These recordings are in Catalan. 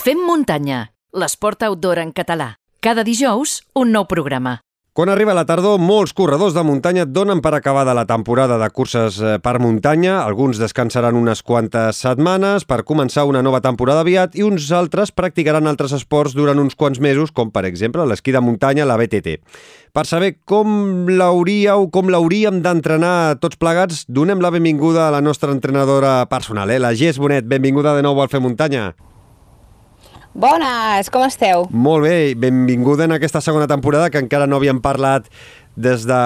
Fem muntanya, l'esport outdoor en català. Cada dijous, un nou programa. Quan arriba la tardor, molts corredors de muntanya donen per acabada la temporada de curses eh, per muntanya. Alguns descansaran unes quantes setmanes per començar una nova temporada aviat i uns altres practicaran altres esports durant uns quants mesos, com per exemple l'esquí de muntanya, la BTT. Per saber com l'hauríeu, com l'hauríem d'entrenar tots plegats, donem la benvinguda a la nostra entrenadora personal, eh? la Gés Bonet. Benvinguda de nou al Fer Muntanya. Bones, com esteu? Molt bé, benvinguda en aquesta segona temporada que encara no havíem parlat des de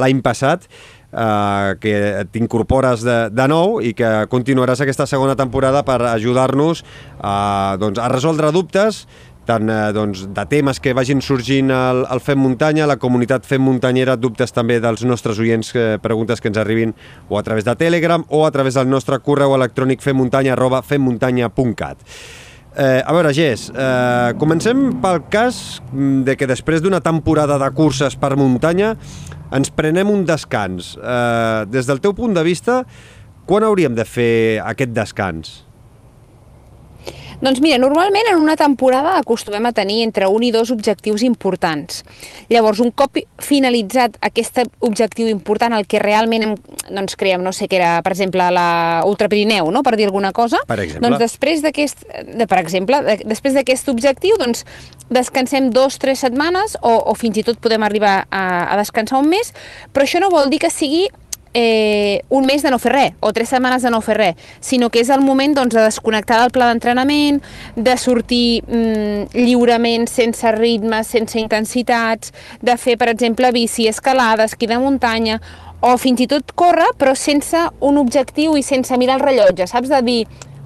l'any passat eh, que t'incorpores de, de nou i que continuaràs aquesta segona temporada per ajudar-nos a, doncs, a resoldre dubtes tant eh, doncs, de temes que vagin sorgint al, al Fem Muntanya, la comunitat Fem Muntanyera, dubtes també dels nostres oients, eh, preguntes que ens arribin o a través de Telegram o a través del nostre correu electrònic femmuntanya arroba femmuntanya.cat. Eh, a veure, Gés, eh, comencem pel cas mm, de que després d'una temporada de curses per muntanya ens prenem un descans. Eh, des del teu punt de vista, quan hauríem de fer aquest descans? Doncs mira, normalment en una temporada acostumem a tenir entre un i dos objectius importants. Llavors, un cop finalitzat aquest objectiu important, el que realment hem, doncs, creiem, no sé què era, per exemple, la Ultra Pirineu, no? per dir alguna cosa, Per exemple? doncs després d'aquest, de, per exemple, de, després d'aquest objectiu, doncs descansem dos, tres setmanes o, o fins i tot podem arribar a, a descansar un mes, però això no vol dir que sigui eh, un mes de no fer res o tres setmanes de no fer res, sinó que és el moment doncs, de desconnectar del pla d'entrenament, de sortir mm, lliurement, sense ritmes, sense intensitats, de fer, per exemple, bici, escalada, esquí de muntanya, o fins i tot córrer, però sense un objectiu i sense mirar el rellotge, saps? De dir,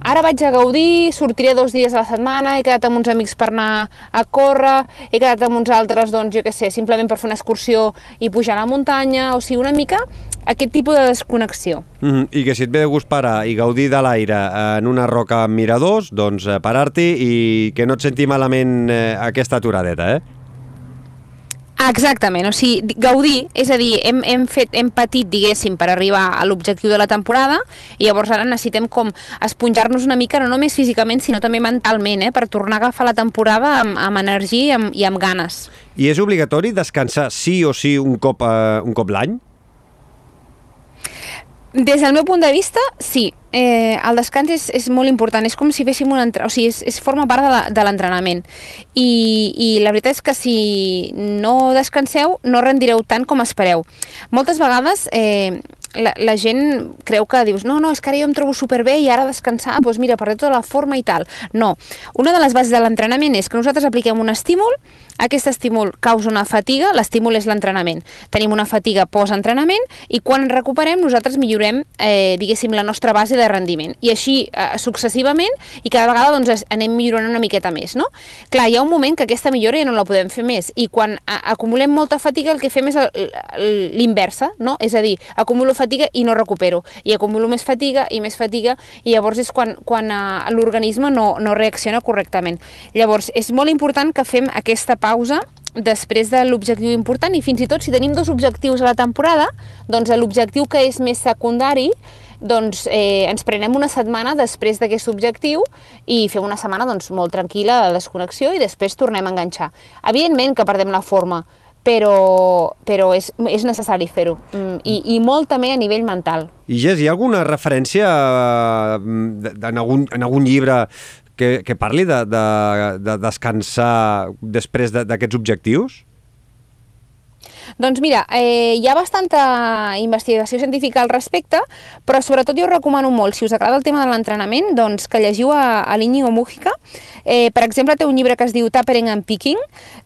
ara vaig a gaudir, sortiré dos dies a la setmana, he quedat amb uns amics per anar a córrer, he quedat amb uns altres, doncs, jo què sé, simplement per fer una excursió i pujar a la muntanya, o sigui, una mica aquest tipus de desconnexió. Mm -hmm. I que si et ve de gust parar i gaudir de l'aire en una roca amb miradors, doncs eh, parar-t'hi i que no et senti malament eh, aquesta aturadeta, eh? Exactament, o sigui, gaudir, és a dir, hem, hem, fet, hem patit, diguéssim, per arribar a l'objectiu de la temporada i llavors ara necessitem com esponjar-nos una mica, no només físicament, sinó també mentalment, eh, per tornar a agafar la temporada amb, amb energia i amb, i amb ganes. I és obligatori descansar sí o sí un cop, eh, un cop l'any? Des del meu punt de vista, sí. Eh, el descans és, és molt important, és com si féssim un entrenament, o sigui, és, és forma part de l'entrenament. I, I la veritat és que si no descanseu, no rendireu tant com espereu. Moltes vegades eh, la, la gent creu que dius no, no, és que ara jo em trobo superbé i ara descansar, doncs mira, perdré tota la forma i tal. No. Una de les bases de l'entrenament és que nosaltres apliquem un estímul, aquest estímul causa una fatiga, l'estímul és l'entrenament. Tenim una fatiga post-entrenament i quan recuperem nosaltres millorem, eh, diguéssim, la nostra base de rendiment. I així eh, successivament i cada vegada doncs, anem millorant una miqueta més. No? Clar, hi ha un moment que aquesta millora ja no la podem fer més i quan a, acumulem molta fatiga el que fem és l'inversa, no? és a dir, acumulo fatiga i no recupero, i acumulo més fatiga i més fatiga i llavors és quan, quan eh, l'organisme no, no reacciona correctament. Llavors, és molt important que fem aquesta pausa després de l'objectiu important i fins i tot si tenim dos objectius a la temporada, doncs l'objectiu que és més secundari doncs eh, ens prenem una setmana després d'aquest objectiu i fem una setmana doncs, molt tranquil·la de desconnexió i després tornem a enganxar. Evidentment que perdem la forma, però, però és, és necessari fer-ho. Mm, i, I molt també a nivell mental. I Gés, hi ha alguna referència eh, en, algun, en algun llibre que, que parli de, de, de descansar després de- d'aquests objectius? Doncs mira, eh, hi ha bastanta investigació científica al respecte, però sobretot jo recomano molt, si us agrada el tema de l'entrenament, doncs que llegiu a, a l'Iñigo Mújica. Eh, per exemple, té un llibre que es diu Tapering and Picking,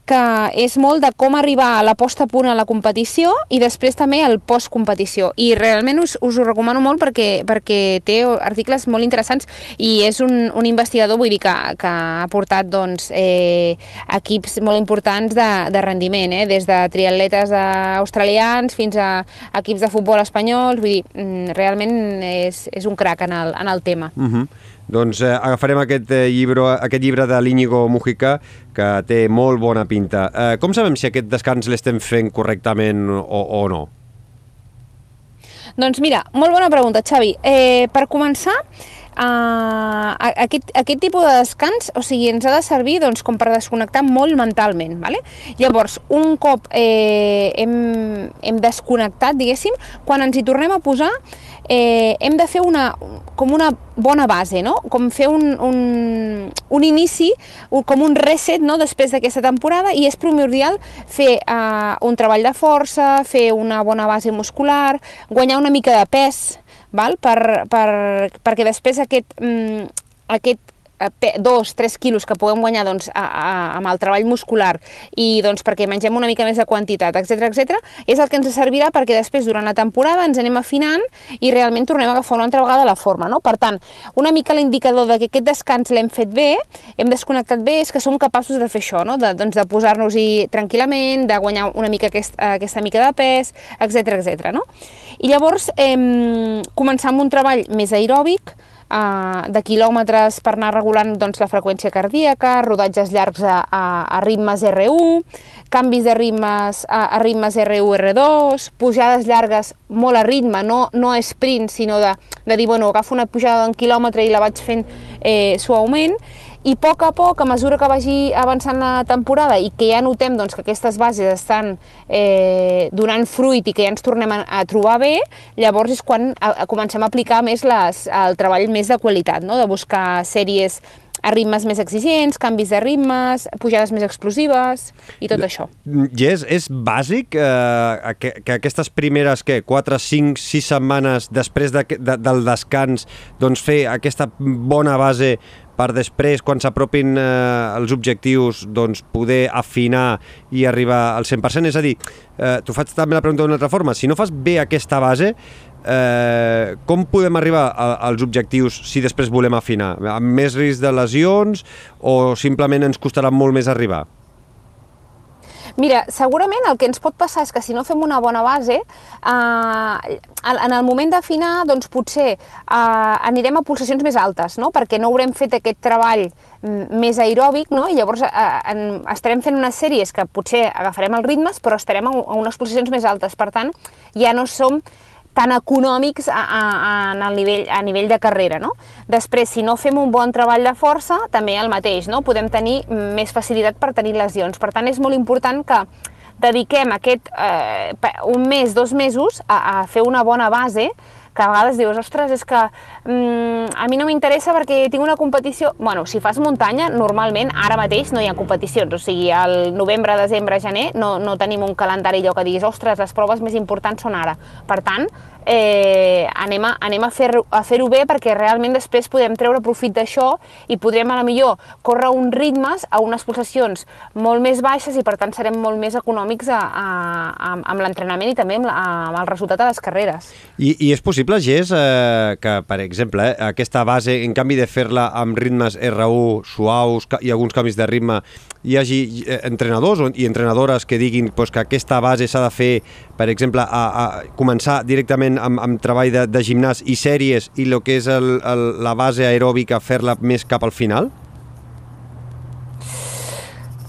que és molt de com arribar a la posta a punt a la competició i després també al post-competició. I realment us, us ho recomano molt perquè, perquè té articles molt interessants i és un, un investigador, vull dir, que, que ha portat doncs, eh, equips molt importants de, de rendiment, eh? des de triatletes australians fins a equips de futbol espanyols, vull dir, mm, realment és, és un crac en el, en el tema. Uh -huh. Doncs eh, agafarem aquest, eh, llibre, aquest llibre de l'Íñigo Mujica, que té molt bona pinta. Eh, com sabem si aquest descans l'estem fent correctament o, o no? Doncs mira, molt bona pregunta, Xavi. Eh, per començar, uh, aquest, aquest tipus de descans, o sigui, ens ha de servir doncs, com per desconnectar molt mentalment, ¿vale? Llavors, un cop eh, hem, hem desconnectat, diguéssim, quan ens hi tornem a posar, eh, hem de fer una, com una bona base, no? com fer un, un, un inici, com un reset no? després d'aquesta temporada i és primordial fer eh, un treball de força, fer una bona base muscular, guanyar una mica de pes, val? Per, per, perquè després aquest, mm, aquest dos, tres quilos que puguem guanyar doncs, a, a, amb el treball muscular i doncs, perquè mengem una mica més de quantitat, etc etc, és el que ens servirà perquè després, durant la temporada, ens anem afinant i realment tornem a agafar una altra vegada la forma. No? Per tant, una mica l'indicador de que aquest descans l'hem fet bé, hem desconnectat bé, és que som capaços de fer això, no? de, doncs, de posar-nos-hi tranquil·lament, de guanyar una mica aquest, aquesta mica de pes, etc etc. no? I llavors, eh, començar amb un treball més aeròbic, de quilòmetres per anar regulant doncs, la freqüència cardíaca, rodatges llargs a, a, a ritmes R1, canvis de ritmes a, a ritmes R1, R2, pujades llargues molt a ritme, no, no sprint, sinó de, de dir, bueno, agafo una pujada d'un quilòmetre i la vaig fent eh, suaument, i a poc a poc, a mesura que vagi avançant la temporada i que ja notem doncs, que aquestes bases estan eh, donant fruit i que ja ens tornem a, a trobar bé, llavors és quan a, a comencem a aplicar més les, el treball més de qualitat, no? de buscar sèries a ritmes més exigents, canvis de ritmes, pujades més explosives i tot això. I és, és bàsic eh, que, que aquestes primeres que 4, 5, 6 setmanes després de, de, del descans doncs fer aquesta bona base per després, quan s'apropin eh, els objectius, doncs poder afinar i arribar al 100%? És a dir, eh, t'ho faig també la pregunta d'una altra forma, si no fas bé aquesta base, eh, com podem arribar a, als objectius si després volem afinar? Amb més risc de lesions o simplement ens costarà molt més arribar? Mira, segurament el que ens pot passar és que si no fem una bona base, eh, en el moment d'afinar, doncs potser eh, anirem a pulsacions més altes, no? perquè no haurem fet aquest treball més aeròbic, no? i llavors eh, en, estarem fent unes sèries que potser agafarem els ritmes, però estarem a, a unes pulsacions més altes. Per tant, ja no som tan econòmics a, a, a, a, nivell, a nivell de carrera. No? Després, si no fem un bon treball de força, també el mateix, no? podem tenir més facilitat per tenir lesions. Per tant, és molt important que dediquem aquest eh, un mes, dos mesos a, a fer una bona base que a vegades dius, ostres, és que mm, a mi no m'interessa perquè tinc una competició... Bueno, si fas muntanya, normalment ara mateix no hi ha competicions, o sigui, al novembre, desembre, gener no, no tenim un calendari allò que diguis, ostres, les proves més importants són ara. Per tant, eh, anem a, anem a fer-ho a fer bé perquè realment després podem treure profit d'això i podrem a la millor córrer uns ritmes a unes pulsacions molt més baixes i per tant serem molt més econòmics a, a, a, amb l'entrenament i també amb, la, amb el resultat de les carreres. I, i és possible, Gés, eh, que per exemple eh, aquesta base, en canvi de fer-la amb ritmes R1 suaus i alguns canvis de ritme, hi hagi eh, entrenadors i entrenadores que diguin pues, que aquesta base s'ha de fer, per exemple, a, a començar directament amb, amb treball de, de gimnàs i sèries i el que és el, el, la base aeròbica fer-la més cap al final?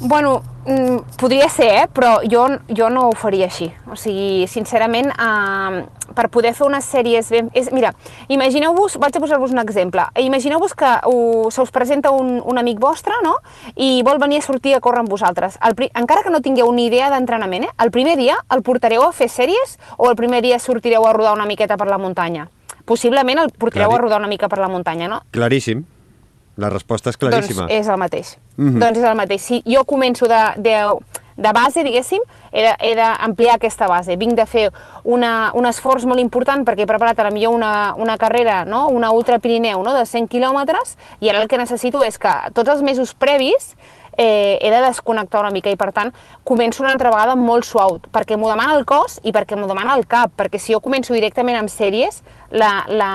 Bueno, mm, podria ser, eh? però jo, jo no ho faria així. O sigui, sincerament, eh, per poder fer unes sèries ben... És, mira, imagineu-vos, vaig a posar-vos un exemple, imagineu-vos que uh, se us presenta un, un amic vostre, no?, i vol venir a sortir a córrer amb vosaltres. El, encara que no tingueu ni idea d'entrenament, eh? el primer dia el portareu a fer sèries o el primer dia sortireu a rodar una miqueta per la muntanya? Possiblement el portareu Clari... a rodar una mica per la muntanya, no? Claríssim. La resposta és claríssima. Doncs és el mateix. Mm -hmm. Doncs és el mateix. Si jo començo de, de, de base, diguéssim, he d'ampliar aquesta base. Vinc de fer una, un esforç molt important perquè he preparat a la millor una, una carrera, no? una ultra Pirineu no? de 100 quilòmetres i ara el que necessito és que tots els mesos previs eh, he de desconnectar una mica i per tant començo una altra vegada molt suau perquè m'ho demana el cos i perquè m'ho demana el cap perquè si jo començo directament amb sèries la, la...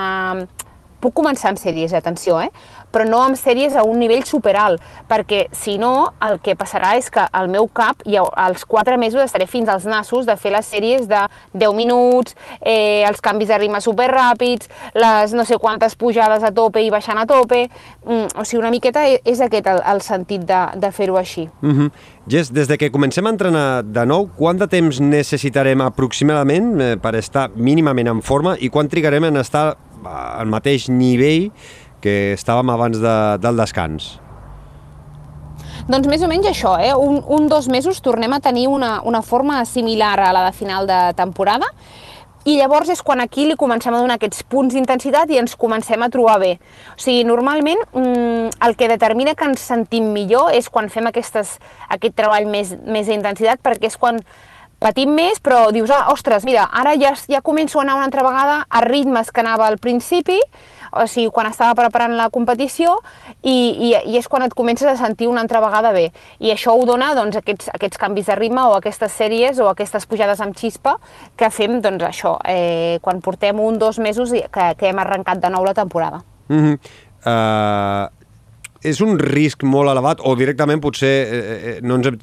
puc començar en sèries, atenció, eh? Però no amb sèries a un nivell superalt, perquè si no el que passarà és que al meu cap i als 4 mesos estaré fins als nassos de fer les sèries de 10 minuts, eh, els canvis de ritme superràpids, les no sé quantes pujades a tope i baixant a tope, mm, o sigui, una miqueta e, és aquest el, el sentit de, de fer-ho així. Mm -hmm. Jess, des de que comencem a entrenar de nou, quant de temps necessitarem aproximadament eh, per estar mínimament en forma i quan trigarem en estar al mateix nivell que estàvem abans de, del descans. Doncs més o menys això, eh? un, un dos mesos tornem a tenir una, una forma similar a la de final de temporada i llavors és quan aquí li comencem a donar aquests punts d'intensitat i ens comencem a trobar bé. O sigui, normalment mmm, el que determina que ens sentim millor és quan fem aquestes, aquest treball més, més d'intensitat perquè és quan patim més, però dius, ah, ostres, mira, ara ja, ja començo a anar una altra vegada a ritmes que anava al principi, o sigui, quan estava preparant la competició, i, i, i és quan et comences a sentir una altra vegada bé. I això ho dona doncs, aquests, aquests canvis de ritme o aquestes sèries o aquestes pujades amb xispa que fem doncs, això, eh, quan portem un, dos mesos que, que hem arrencat de nou la temporada. Mm -hmm. uh, és un risc molt elevat, o directament potser eh, eh no ens hem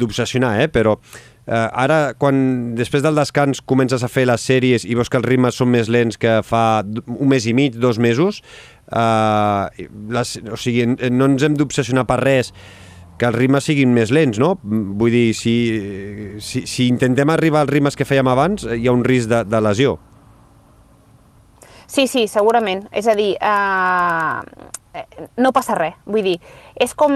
d'obsessionar, eh, però eh, ara, quan després del descans comences a fer les sèries i veus que els ritmes són més lents que fa un mes i mig, dos mesos, eh, les, o sigui, no ens hem d'obsessionar per res que els ritmes siguin més lents, no? Vull dir, si, si, si intentem arribar als ritmes que fèiem abans, hi ha un risc de, de lesió. Sí, sí, segurament. És a dir, eh, Eh, no passa res, vull dir, és com,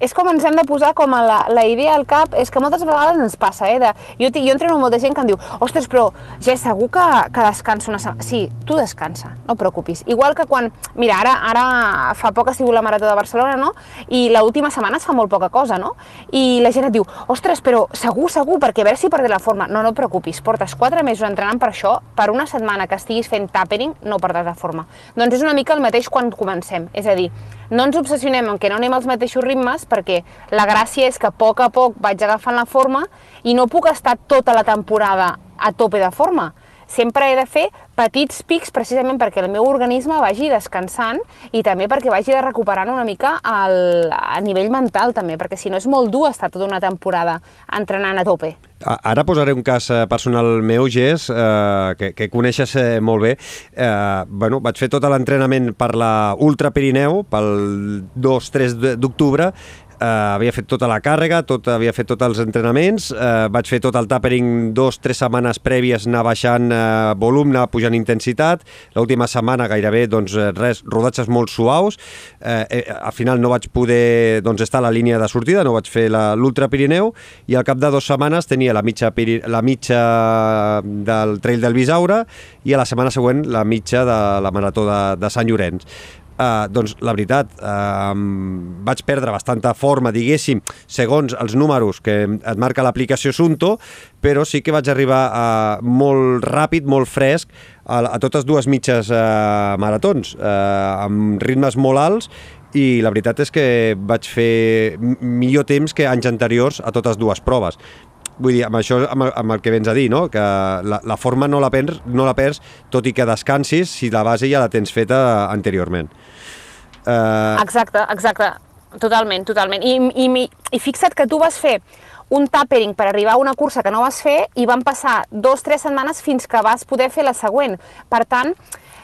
és com ens hem de posar com a la, la idea al cap, és que moltes vegades ens passa, eh, de, jo, jo entreno molta gent que em diu, ostres, però ja segur que, que descanso una setmana. Sí, tu descansa, no preocupis. Igual que quan, mira, ara, ara fa poc ha sigut la Marató de Barcelona, no? I l'última setmana es fa molt poca cosa, no? I la gent et diu, ostres, però segur, segur, perquè a veure si perdré la forma. No, no preocupis, portes quatre mesos entrenant per això, per una setmana que estiguis fent tapering, no perdràs la forma. Doncs és una mica el mateix quan comencem, és a dir, no ens obsessionem en que no anem als mateixos ritmes perquè la gràcia és que a poc a poc vaig agafant la forma i no puc estar tota la temporada a tope de forma sempre he de fer petits pics precisament perquè el meu organisme vagi descansant i també perquè vagi recuperant una mica el, a nivell mental també, perquè si no és molt dur estar tota una temporada entrenant a tope. Ara posaré un cas eh, personal meu, Gés, eh, que, que coneixes eh, molt bé. Eh, bueno, vaig fer tot l'entrenament per la Ultra Pirineu, pel 2-3 d'octubre, eh, havia fet tota la càrrega, tot, havia fet tots els entrenaments, eh, vaig fer tot el tapering dos, tres setmanes prèvies, anar baixant eh, volum, anar pujant intensitat, l'última setmana gairebé doncs, eh, res, rodatges molt suaus, eh, eh, al final no vaig poder doncs, estar a la línia de sortida, no vaig fer l'Ultra Pirineu, i al cap de dues setmanes tenia la mitja, la mitja del Trail del Bisaure i a la setmana següent la mitja de la Marató de, de Sant Llorenç. Uh, doncs la veritat, uh, vaig perdre bastanta forma, diguéssim, segons els números que et marca l'aplicació Sunto, però sí que vaig arribar uh, molt ràpid, molt fresc, a, a totes dues mitges uh, maratons, uh, amb ritmes molt alts, i la veritat és que vaig fer millor temps que anys anteriors a totes dues proves. Vull dir, amb això, amb amb el que vens a dir, no? que la, la forma no la, perds, no la perds, tot i que descansis si la base ja la tens feta anteriorment. Uh... Exacte, exacte. Totalment, totalment. I, i, I fixa't que tu vas fer un tapering per arribar a una cursa que no vas fer i van passar dos, tres setmanes fins que vas poder fer la següent. Per tant,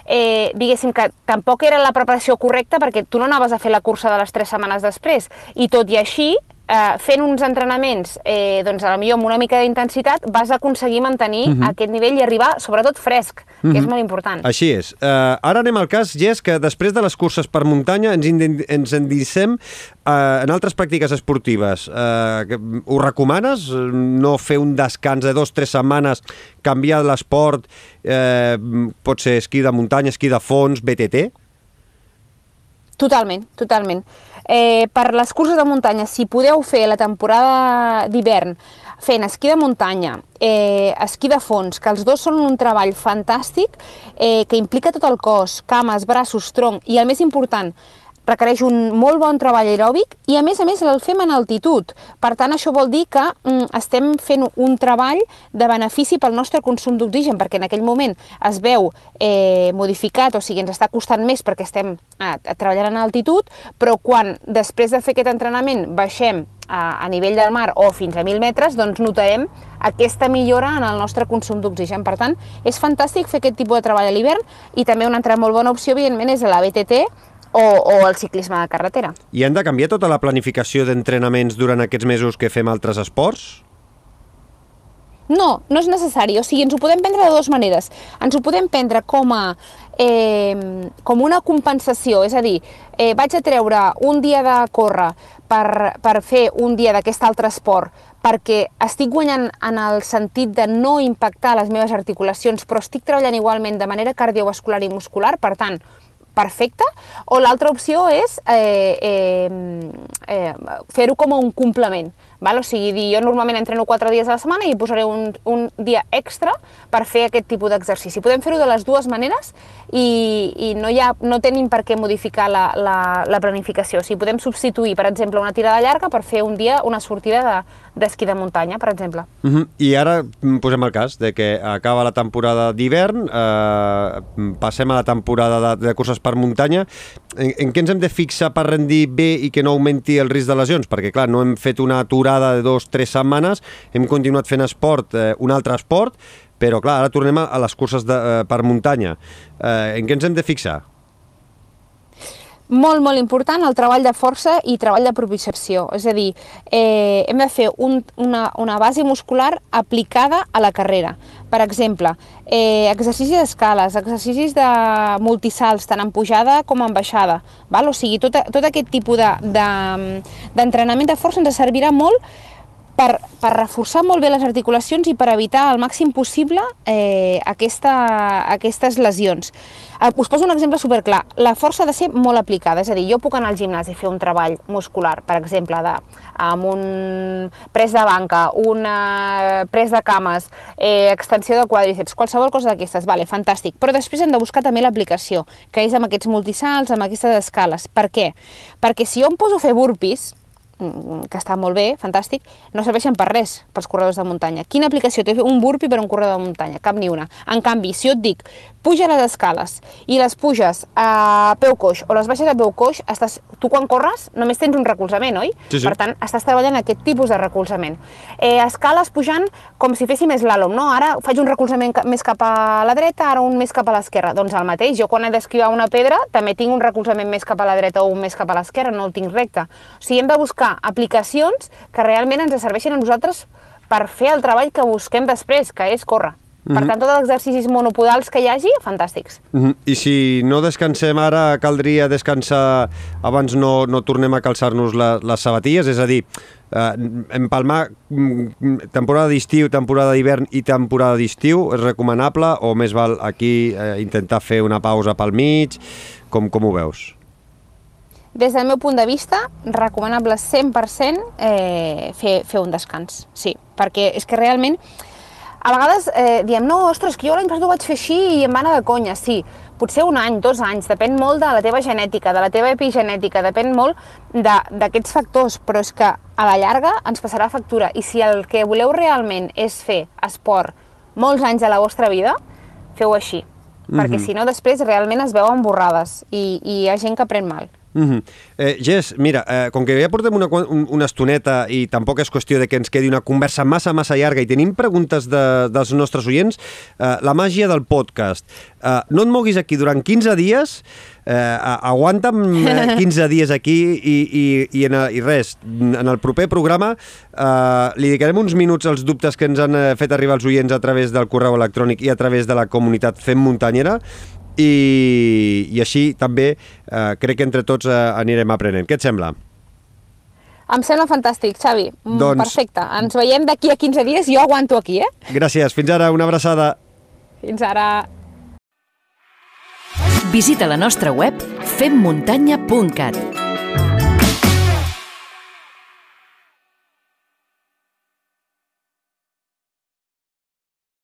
eh, diguéssim que tampoc era la preparació correcta perquè tu no anaves a fer la cursa de les tres setmanes després. I tot i així, eh, fent uns entrenaments, eh, doncs a la millor amb una mica d'intensitat, vas aconseguir mantenir uh mhm. -huh. aquest nivell i arribar, sobretot, fresc, uh -huh. que és mhm. molt important. Així és. Uh, ara anem al cas, Jess, que després de les curses per muntanya ens, ens endissem uh, en altres pràctiques esportives. Uh, ho recomanes? No fer un descans de dos o tres setmanes, canviar l'esport, uh, pot ser esquí de muntanya, esquí de fons, BTT? Totalment, totalment. Eh, per les curses de muntanya, si podeu fer la temporada d'hivern fent esquí de muntanya, eh, esquí de fons, que els dos són un treball fantàstic eh, que implica tot el cos, cames, braços, tronc i el més important, requereix un molt bon treball aeròbic i a més a més el fem en altitud. Per tant, això vol dir que mm, estem fent un treball de benefici pel nostre consum d'oxigen, perquè en aquell moment es veu eh, modificat, o sigui, ens està costant més perquè estem eh, treballant en altitud, però quan després de fer aquest entrenament baixem a, a nivell del mar o fins a 1.000 metres, doncs notarem aquesta millora en el nostre consum d'oxigen. Per tant, és fantàstic fer aquest tipus de treball a l'hivern i també una altra molt bona opció, evidentment, és la BTT, o, o el ciclisme de carretera. I han de canviar tota la planificació d'entrenaments durant aquests mesos que fem altres esports? No, no és necessari. O sigui, ens ho podem prendre de dues maneres. Ens ho podem prendre com a eh, com una compensació, és a dir, eh, vaig a treure un dia de córrer per, per fer un dia d'aquest altre esport perquè estic guanyant en el sentit de no impactar les meves articulacions, però estic treballant igualment de manera cardiovascular i muscular, per tant, perfecte, o l'altra opció és eh, eh, eh, fer-ho com un complement. Val? O sigui, dir, jo normalment entreno 4 dies a la setmana i posaré un, un dia extra per fer aquest tipus d'exercici. Podem fer-ho de les dues maneres i, i no, hi ha, no tenim per què modificar la, la, la planificació. O sigui, podem substituir, per exemple, una tirada llarga per fer un dia una sortida de, d'esquí de muntanya, per exemple. Uh -huh. I ara mm, posem el cas de que acaba la temporada d'hivern, eh, passem a la temporada de, de curses per muntanya. En, en què ens hem de fixar per rendir bé i que no augmenti el risc de lesions? Perquè, clar, no hem fet una aturada de dos, tres setmanes, hem continuat fent esport, eh, un altre esport, però clar, ara tornem a, les curses de, eh, per muntanya. Eh, en què ens hem de fixar? Molt, molt important el treball de força i treball de propiocepció. És a dir, eh, hem de fer un, una, una base muscular aplicada a la carrera. Per exemple, eh, exercicis d'escales, exercicis de multisalts, tant en pujada com en baixada. Val? O sigui, tot, tot aquest tipus d'entrenament de, de, de força ens servirà molt per, per reforçar molt bé les articulacions i per evitar al màxim possible eh, aquesta, aquestes lesions. Eh, us poso un exemple superclar. La força ha de ser molt aplicada, és a dir, jo puc anar al gimnàs i fer un treball muscular, per exemple, de, amb un pres de banca, un pres de cames, eh, extensió de quadríceps, qualsevol cosa d'aquestes, vale, fantàstic. Però després hem de buscar també l'aplicació, que és amb aquests multisalts, amb aquestes escales. Per què? Perquè si jo em poso a fer burpees, que està molt bé, fantàstic, no serveixen per res pels corredors de muntanya. Quina aplicació té un burpee per un corredor de muntanya? Cap ni una. En canvi, si jo et dic, puja les escales i les puges a peu coix o les baixes a peu coix, estàs, tu quan corres només tens un recolzament, oi? Sí, sí. Per tant, estàs treballant aquest tipus de recolzament. Eh, escales pujant com si fessi més l'àlom, no? Ara faig un recolzament més cap a la dreta, ara un més cap a l'esquerra. Doncs el mateix, jo quan he d'esquivar una pedra també tinc un recolzament més cap a la dreta o un més cap a l'esquerra, no el tinc recte. O sigui, hem de buscar buscar aplicacions que realment ens serveixin a nosaltres per fer el treball que busquem després, que és córrer. Per mm -hmm. tant, tots els exercicis monopodals que hi hagi, fantàstics. Mm -hmm. I si no descansem ara, caldria descansar abans no, no tornem a calçar-nos la, les sabatilles? És a dir, eh, empalmar mm, temporada d'estiu, temporada d'hivern i temporada d'estiu és recomanable o més val aquí eh, intentar fer una pausa pel mig? Com, com ho veus? Des del meu punt de vista, recomanable 100% eh, fer, fer un descans, sí, perquè és que realment a vegades eh, diem, no, ostres, que jo l'any passat ho vaig fer així i em va anar de conya, sí, potser un any, dos anys, depèn molt de la teva genètica, de la teva epigenètica, depèn molt d'aquests factors, però és que a la llarga ens passarà factura i si el que voleu realment és fer esport molts anys de la vostra vida, feu així, mm -hmm. perquè si no després realment es veuen borrades i, i hi ha gent que pren mal. Mm -hmm. eh, Jess, mira, eh, com que ja portem una, una estoneta i tampoc és qüestió de que ens quedi una conversa massa, massa llarga i tenim preguntes de, dels nostres oients, eh, la màgia del podcast. Eh, no et moguis aquí durant 15 dies, eh, aguanta'm 15 eh, dies aquí i, i, i, en, i res, en el proper programa eh, li dedicarem uns minuts als dubtes que ens han eh, fet arribar els oients a través del correu electrònic i a través de la comunitat Fem Muntanyera i, i així també eh, crec que entre tots eh, anirem aprenent. Què et sembla? Em sembla fantàstic, Xavi. Mm, doncs... Perfecte. Ens veiem d'aquí a 15 dies. Jo aguanto aquí, eh? Gràcies. Fins ara. Una abraçada. Fins ara. Visita la nostra web femmuntanya.cat